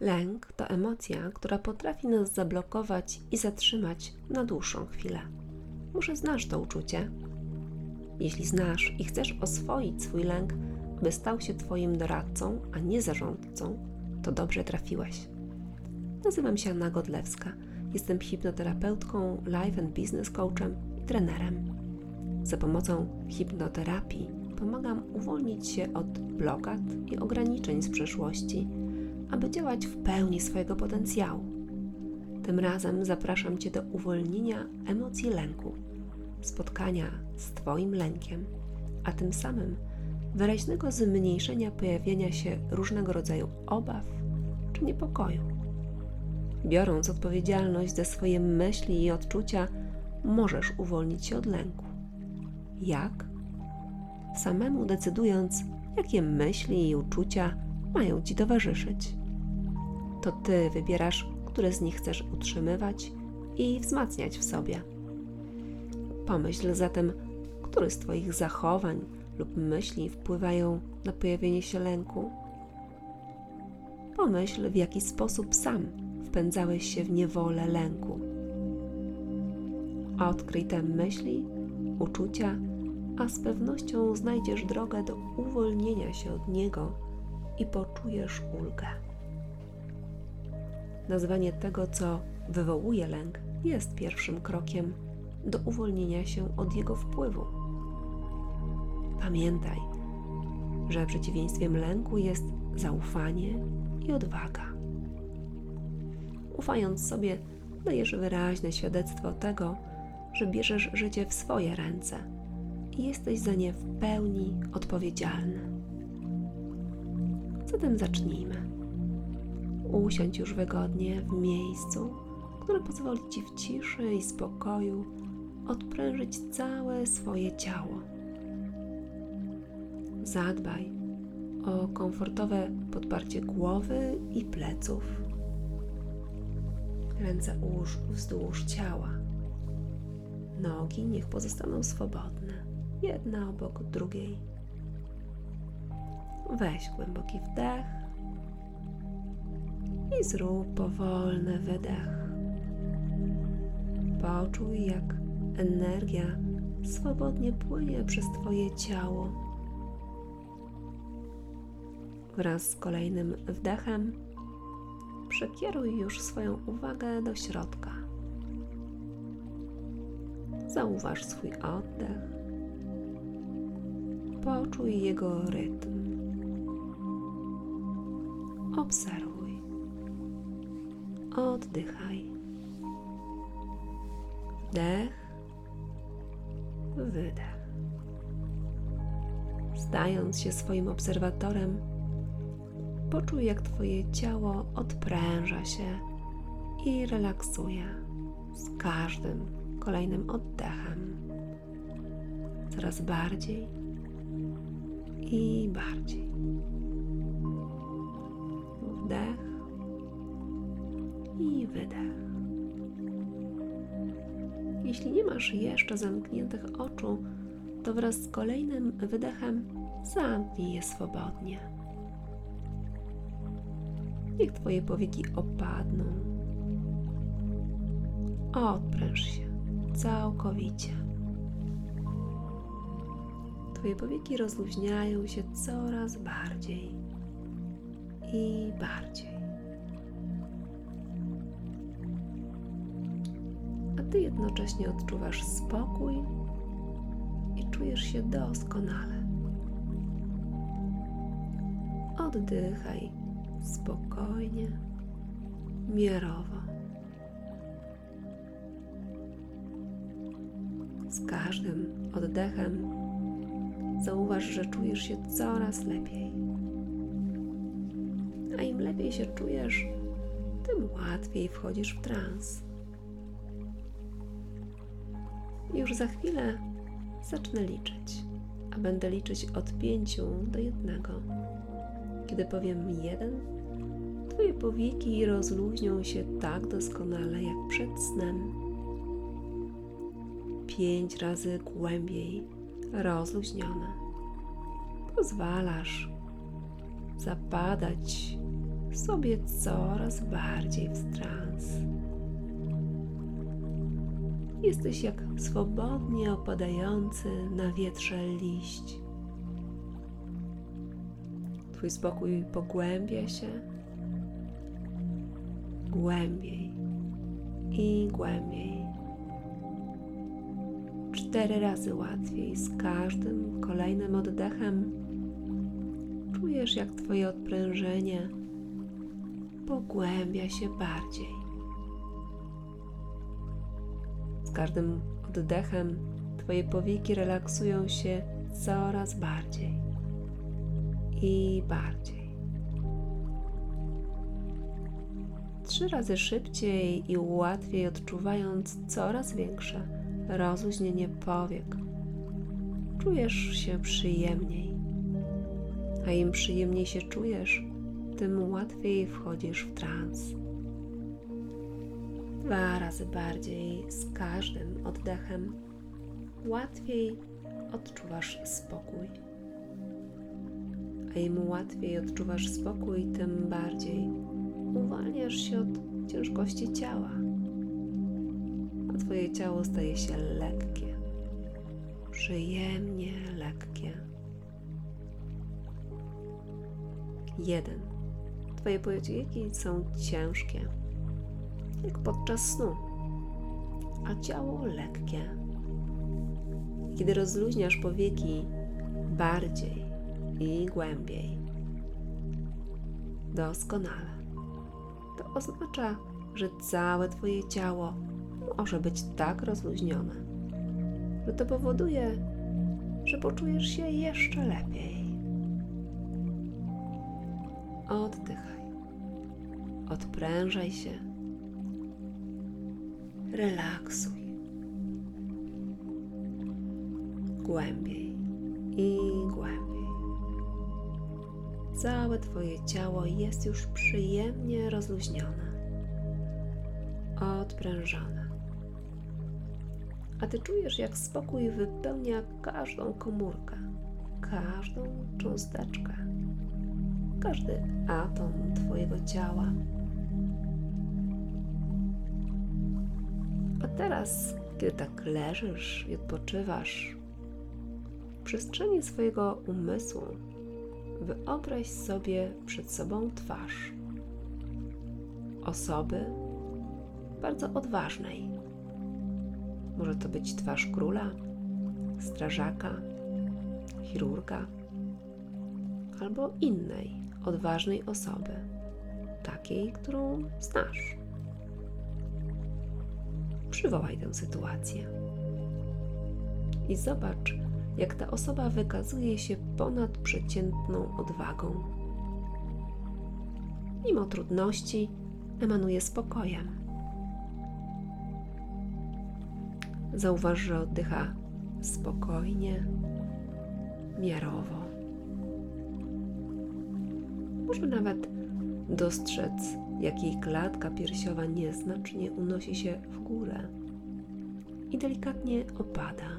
Lęk to emocja, która potrafi nas zablokować i zatrzymać na dłuższą chwilę. Może znasz to uczucie? Jeśli znasz i chcesz oswoić swój lęk, by stał się Twoim doradcą, a nie zarządcą, to dobrze trafiłeś. Nazywam się Anna Godlewska. Jestem hipnoterapeutką, life and business coachem i trenerem. Za pomocą hipnoterapii pomagam uwolnić się od blokad i ograniczeń z przeszłości, aby działać w pełni swojego potencjału. Tym razem zapraszam Cię do uwolnienia emocji lęku, spotkania z Twoim lękiem, a tym samym wyraźnego zmniejszenia pojawienia się różnego rodzaju obaw czy niepokoju. Biorąc odpowiedzialność za swoje myśli i odczucia, możesz uwolnić się od lęku. Jak? Samemu decydując, jakie myśli i uczucia mają ci towarzyszyć. To ty wybierasz, które z nich chcesz utrzymywać i wzmacniać w sobie. Pomyśl zatem, które z Twoich zachowań lub myśli wpływają na pojawienie się lęku. Pomyśl, w jaki sposób sam wpędzałeś się w niewolę lęku. Odkryj te myśli, uczucia, a z pewnością znajdziesz drogę do uwolnienia się od niego i poczujesz ulgę. Nazwanie tego, co wywołuje lęk, jest pierwszym krokiem do uwolnienia się od jego wpływu. Pamiętaj, że przeciwieństwem lęku jest zaufanie i odwaga. Ufając sobie, dajesz wyraźne świadectwo tego, że bierzesz życie w swoje ręce i jesteś za nie w pełni odpowiedzialny. Zatem zacznijmy. Usiądź już wygodnie w miejscu, które pozwoli Ci w ciszy i spokoju odprężyć całe swoje ciało. Zadbaj o komfortowe podparcie głowy i pleców. Ręce ułóż wzdłuż ciała. Nogi niech pozostaną swobodne, jedna obok drugiej. Weź głęboki wdech i zrób powolny wydech. Poczuj, jak energia swobodnie płynie przez Twoje ciało. Wraz z kolejnym wdechem przekieruj już swoją uwagę do środka. Zauważ swój oddech. Poczuj jego rytm. Obserwuj. Oddychaj. Wdech, wydech. Stając się swoim obserwatorem, poczuj, jak Twoje ciało odpręża się i relaksuje z każdym kolejnym oddechem. Coraz bardziej i bardziej. Wydech. Jeśli nie masz jeszcze zamkniętych oczu, to wraz z kolejnym wydechem zamknij je swobodnie. Niech Twoje powieki opadną. Odpręż się całkowicie. Twoje powieki rozluźniają się coraz bardziej i bardziej. Ty jednocześnie odczuwasz spokój i czujesz się doskonale. Oddychaj spokojnie, miarowo. Z każdym oddechem zauważ, że czujesz się coraz lepiej. A im lepiej się czujesz, tym łatwiej wchodzisz w trans. Już za chwilę zacznę liczyć, a będę liczyć od pięciu do jednego. Kiedy powiem jeden, Twoje powieki rozluźnią się tak doskonale jak przed snem. Pięć razy głębiej rozluźnione. Pozwalasz zapadać sobie coraz bardziej w trans. Jesteś jak swobodnie opadający na wietrze liść. Twój spokój pogłębia się głębiej i głębiej. Cztery razy łatwiej z każdym kolejnym oddechem. Czujesz, jak Twoje odprężenie pogłębia się bardziej. Każdym oddechem Twoje powieki relaksują się coraz bardziej i bardziej. Trzy razy szybciej i łatwiej odczuwając coraz większe rozluźnienie powiek, czujesz się przyjemniej. A im przyjemniej się czujesz, tym łatwiej wchodzisz w trans. Dwa razy bardziej z każdym oddechem łatwiej odczuwasz spokój. A im łatwiej odczuwasz spokój, tym bardziej uwalniasz się od ciężkości ciała, a Twoje ciało staje się lekkie, przyjemnie lekkie. Jeden. Twoje powieki są ciężkie, jak podczas snu, a ciało lekkie. Kiedy rozluźniasz powieki bardziej i głębiej, doskonale, to oznacza, że całe Twoje ciało może być tak rozluźnione, że to powoduje, że poczujesz się jeszcze lepiej. Oddychaj. Odprężaj się. Relaksuj. Głębiej i głębiej. Całe Twoje ciało jest już przyjemnie rozluźnione, odprężone. A Ty czujesz, jak spokój wypełnia każdą komórkę, każdą cząsteczkę każdy atom Twojego ciała. A teraz, kiedy tak leżysz i odpoczywasz, w przestrzeni swojego umysłu wyobraź sobie przed sobą twarz osoby bardzo odważnej. Może to być twarz króla, strażaka, chirurga albo innej odważnej osoby, takiej, którą znasz. Przywołaj tę sytuację i zobacz, jak ta osoba wykazuje się ponadprzeciętną odwagą. Mimo trudności, emanuje spokojem. Zauważ, że oddycha spokojnie, miarowo może nawet dostrzec, jak jej klatka piersiowa nieznacznie unosi się w górę i delikatnie opada.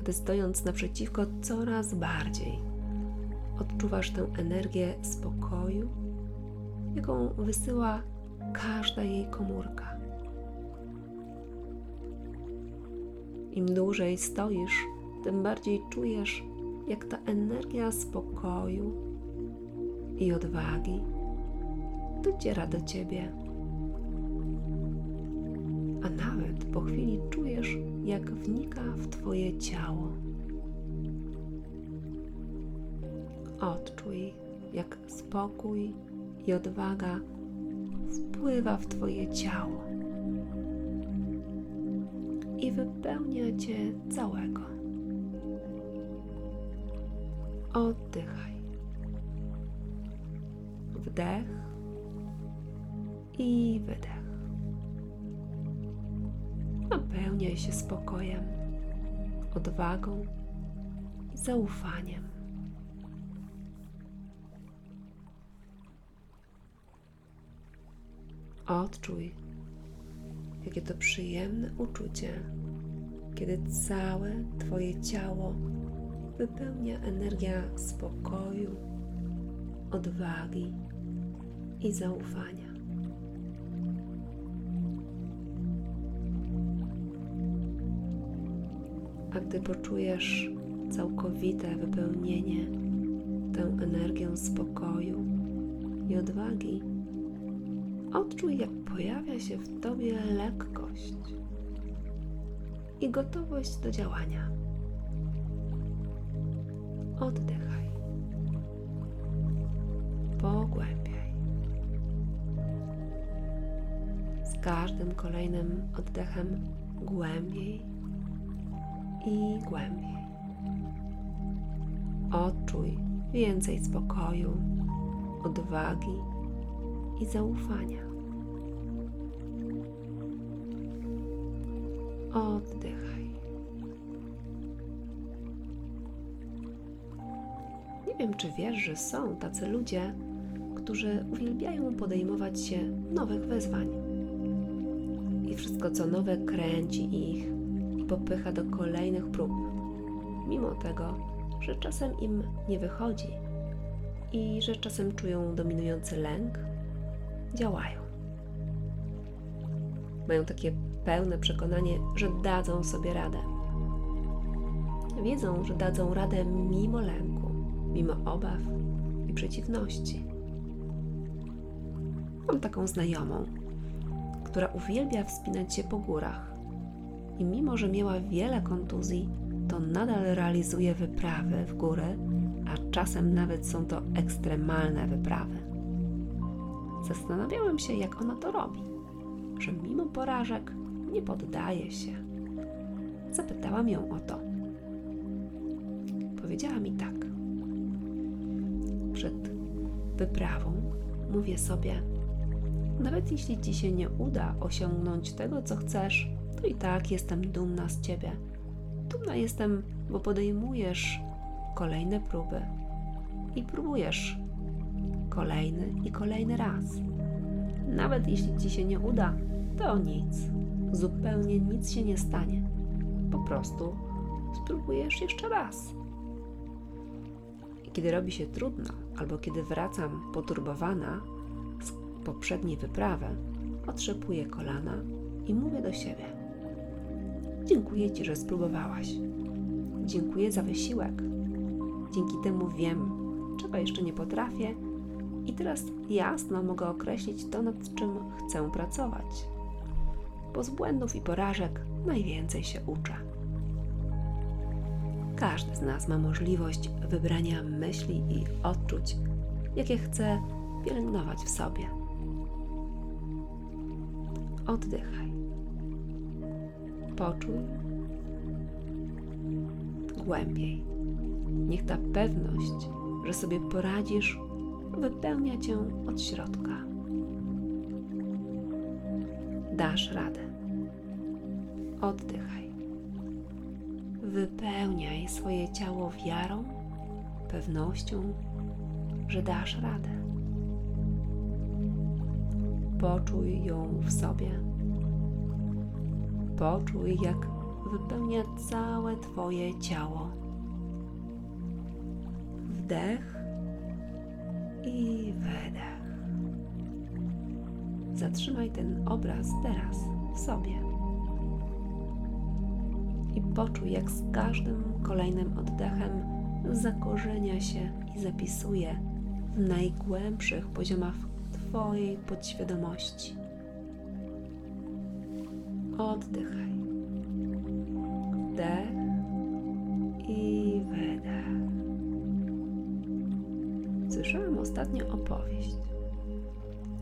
A ty stojąc naprzeciwko coraz bardziej odczuwasz tę energię spokoju, jaką wysyła każda jej komórka. Im dłużej stoisz, tym bardziej czujesz, jak ta energia spokoju i odwagi dociera do ciebie. A nawet po chwili czujesz, jak wnika w Twoje ciało. Odczuj, jak spokój i odwaga wpływa w Twoje ciało i wypełnia Cię całego. Oddychaj. Wdech i wydech. Napełniaj się spokojem, odwagą i zaufaniem. Odczuj, jakie to przyjemne uczucie, kiedy całe Twoje ciało wypełnia energia spokoju odwagi i zaufania. A gdy poczujesz całkowite wypełnienie tę energią spokoju i odwagi, odczuj, jak pojawia się w tobie lekkość i gotowość do działania. Oddychaj. Z każdym kolejnym oddechem głębiej i głębiej. Odczuj więcej spokoju, odwagi i zaufania. Oddychaj. Nie wiem, czy wiesz, że są tacy ludzie, którzy uwielbiają podejmować się nowych wyzwań. Wszystko, co nowe, kręci ich i popycha do kolejnych prób, mimo tego, że czasem im nie wychodzi i że czasem czują dominujący lęk, działają. Mają takie pełne przekonanie, że dadzą sobie radę. Wiedzą, że dadzą radę mimo lęku, mimo obaw i przeciwności. Mam taką znajomą, która uwielbia wspinać się po górach i mimo, że miała wiele kontuzji, to nadal realizuje wyprawy w góry, a czasem nawet są to ekstremalne wyprawy. Zastanawiałem się, jak ona to robi, że mimo porażek nie poddaje się. Zapytałam ją o to. Powiedziała mi tak. Przed wyprawą mówię sobie, nawet jeśli ci się nie uda osiągnąć tego, co chcesz, to i tak jestem dumna z ciebie. Dumna jestem, bo podejmujesz kolejne próby i próbujesz kolejny i kolejny raz. Nawet jeśli ci się nie uda, to nic. Zupełnie nic się nie stanie. Po prostu spróbujesz jeszcze raz. I kiedy robi się trudno, albo kiedy wracam poturbowana poprzedniej wyprawy, otrzepuję kolana i mówię do siebie: Dziękuję Ci, że spróbowałaś. Dziękuję za wysiłek. Dzięki temu wiem, czego jeszcze nie potrafię, i teraz jasno mogę określić to, nad czym chcę pracować. Bo z błędów i porażek najwięcej się uczę. Każdy z nas ma możliwość wybrania myśli i odczuć, jakie chce pielęgnować w sobie. Oddychaj. Poczuj głębiej. Niech ta pewność, że sobie poradzisz, wypełnia cię od środka. Dasz radę. Oddychaj. Wypełniaj swoje ciało wiarą, pewnością, że dasz radę. Poczuj ją w sobie. Poczuj, jak wypełnia całe Twoje ciało. Wdech i wydech. Zatrzymaj ten obraz teraz w sobie. I poczuj, jak z każdym kolejnym oddechem zakorzenia się i zapisuje w najgłębszych poziomach Twojej podświadomości. Oddychaj. Wdech i wydech. Słyszałam ostatnio opowieść.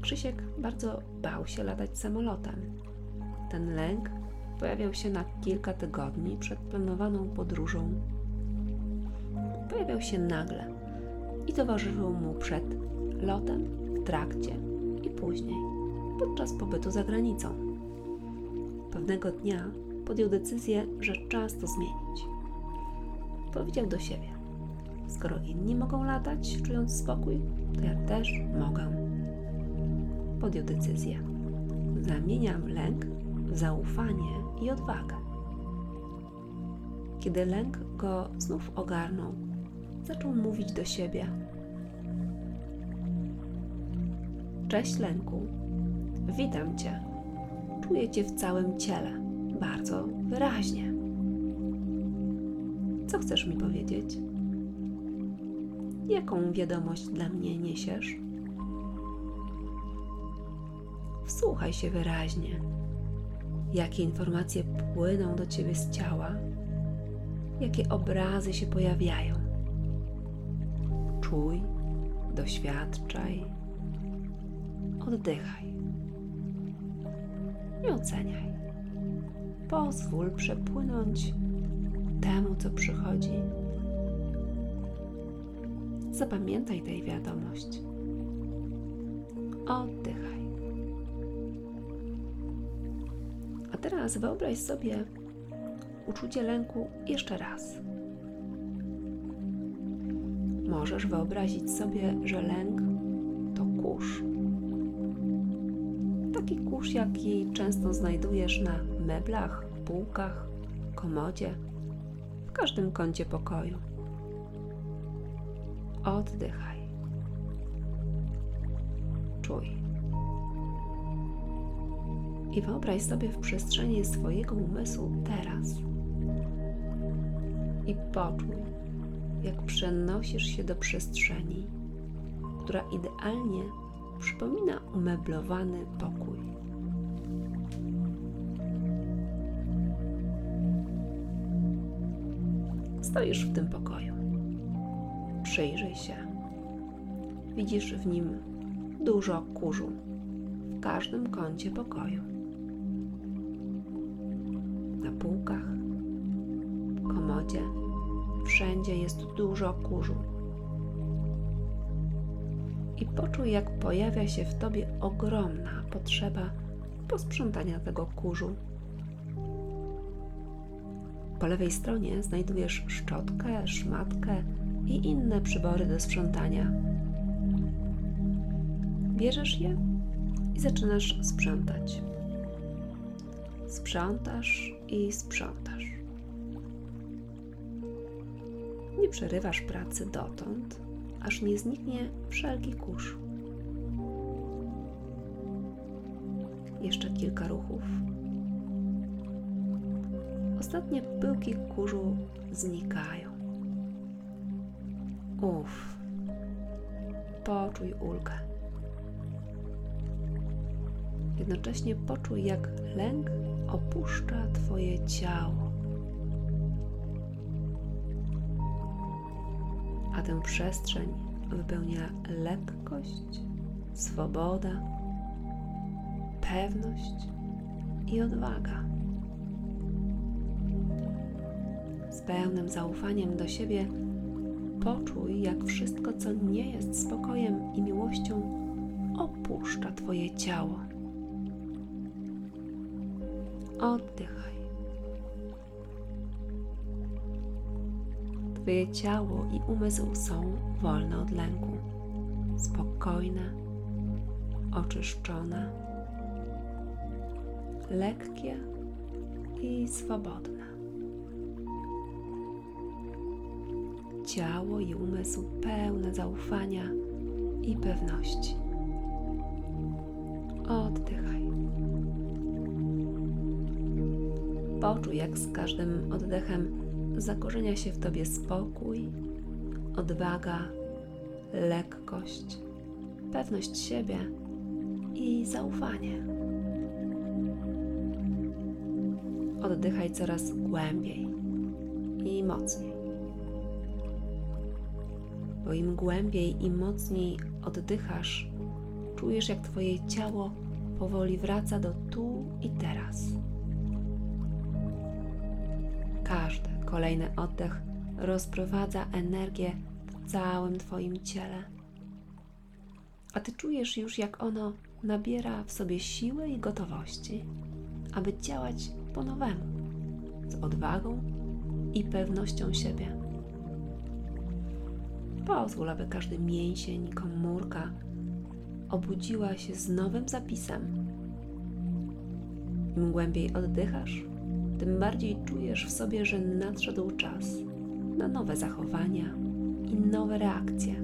Krzysiek bardzo bał się latać samolotem. Ten lęk pojawiał się na kilka tygodni przed planowaną podróżą. Pojawiał się nagle i towarzyszył mu przed lotem, trakcie i później, podczas pobytu za granicą. Pewnego dnia podjął decyzję, że czas to zmienić. Powiedział do siebie: Skoro inni mogą latać, czując spokój, to ja też mogę. Podjął decyzję. Zamieniam lęk w zaufanie i odwagę. Kiedy lęk go znów ogarnął, zaczął mówić do siebie: Cześć lęku. Witam cię. Czuję cię w całym ciele, bardzo wyraźnie. Co chcesz mi powiedzieć? Jaką wiadomość dla mnie niesiesz? Wsłuchaj się wyraźnie. Jakie informacje płyną do ciebie z ciała? Jakie obrazy się pojawiają? Czuj, doświadczaj, oddychaj. Nie oceniaj. Pozwól przepłynąć temu, co przychodzi. Zapamiętaj tę wiadomość. Oddychaj. A teraz wyobraź sobie uczucie lęku jeszcze raz. Możesz wyobrazić sobie, że lęk Jaki często znajdujesz na meblach, półkach, komodzie, w każdym kącie pokoju. Oddychaj. Czuj. I wyobraź sobie w przestrzeni swojego umysłu teraz. I poczuj, jak przenosisz się do przestrzeni, która idealnie przypomina umeblowany pokój. Stoisz w tym pokoju. Przyjrzyj się. Widzisz w nim dużo kurzu w każdym kącie pokoju. Na półkach, komodzie, wszędzie jest dużo kurzu. I poczuj, jak pojawia się w tobie ogromna potrzeba posprzątania tego kurzu. Po lewej stronie znajdujesz szczotkę, szmatkę i inne przybory do sprzątania. Bierzesz je i zaczynasz sprzątać. Sprzątasz i sprzątasz. Nie przerywasz pracy dotąd, aż nie zniknie wszelki kurz. Jeszcze kilka ruchów. Ostatnie pyłki kurzu znikają. Uff, poczuj ulgę. Jednocześnie poczuj, jak lęk opuszcza Twoje ciało. A tę przestrzeń wypełnia lekkość, swoboda, pewność i odwaga. Pełnym zaufaniem do siebie poczuj, jak wszystko, co nie jest spokojem i miłością, opuszcza Twoje ciało. Oddychaj. Twoje ciało i umysł są wolne od lęku, spokojne, oczyszczone, lekkie i swobodne. Ciało i umysł pełne zaufania i pewności. Oddychaj. Poczuj, jak z każdym oddechem zakorzenia się w Tobie spokój, odwaga, lekkość, pewność siebie i zaufanie. Oddychaj coraz głębiej i mocniej. Bo im głębiej i mocniej oddychasz, czujesz, jak Twoje ciało powoli wraca do tu i teraz. Każdy kolejny oddech rozprowadza energię w całym Twoim ciele. A Ty czujesz już, jak ono nabiera w sobie siły i gotowości, aby działać po nowemu, z odwagą i pewnością siebie. Pozwól, aby każdy mięsień, komórka obudziła się z nowym zapisem. Im głębiej oddychasz, tym bardziej czujesz w sobie, że nadszedł czas na nowe zachowania i nowe reakcje.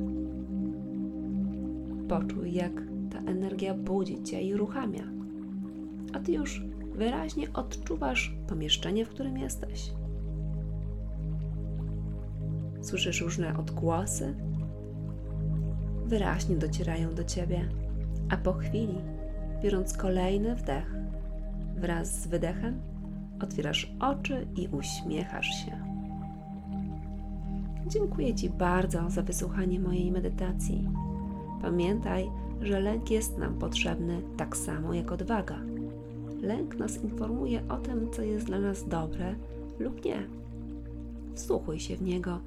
Poczuj, jak ta energia budzi cię i uruchamia. A ty już wyraźnie odczuwasz pomieszczenie, w którym jesteś. Słyszysz różne odgłosy, wyraźnie docierają do ciebie, a po chwili, biorąc kolejny wdech, wraz z wydechem, otwierasz oczy i uśmiechasz się. Dziękuję Ci bardzo za wysłuchanie mojej medytacji. Pamiętaj, że lęk jest nam potrzebny tak samo jak odwaga. Lęk nas informuje o tym, co jest dla nas dobre lub nie. Wsłuchuj się w niego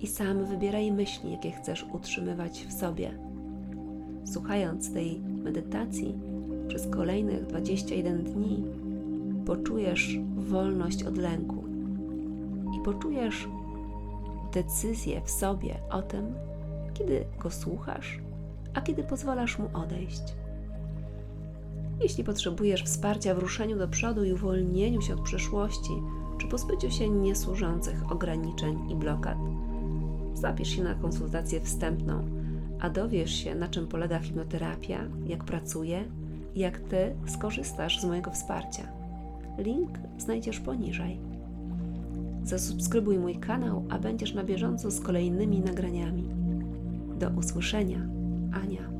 i sam wybieraj myśli, jakie chcesz utrzymywać w sobie. Słuchając tej medytacji przez kolejnych 21 dni, poczujesz wolność od lęku i poczujesz decyzję w sobie o tym, kiedy go słuchasz, a kiedy pozwalasz mu odejść. Jeśli potrzebujesz wsparcia w ruszeniu do przodu i uwolnieniu się od przeszłości, czy pozbyciu się niesłużących ograniczeń i blokad, zapisz się na konsultację wstępną, a dowiesz się, na czym polega hipnoterapia, jak pracuje i jak ty skorzystasz z mojego wsparcia. Link znajdziesz poniżej. Zasubskrybuj mój kanał, a będziesz na bieżąco z kolejnymi nagraniami. Do usłyszenia, Ania.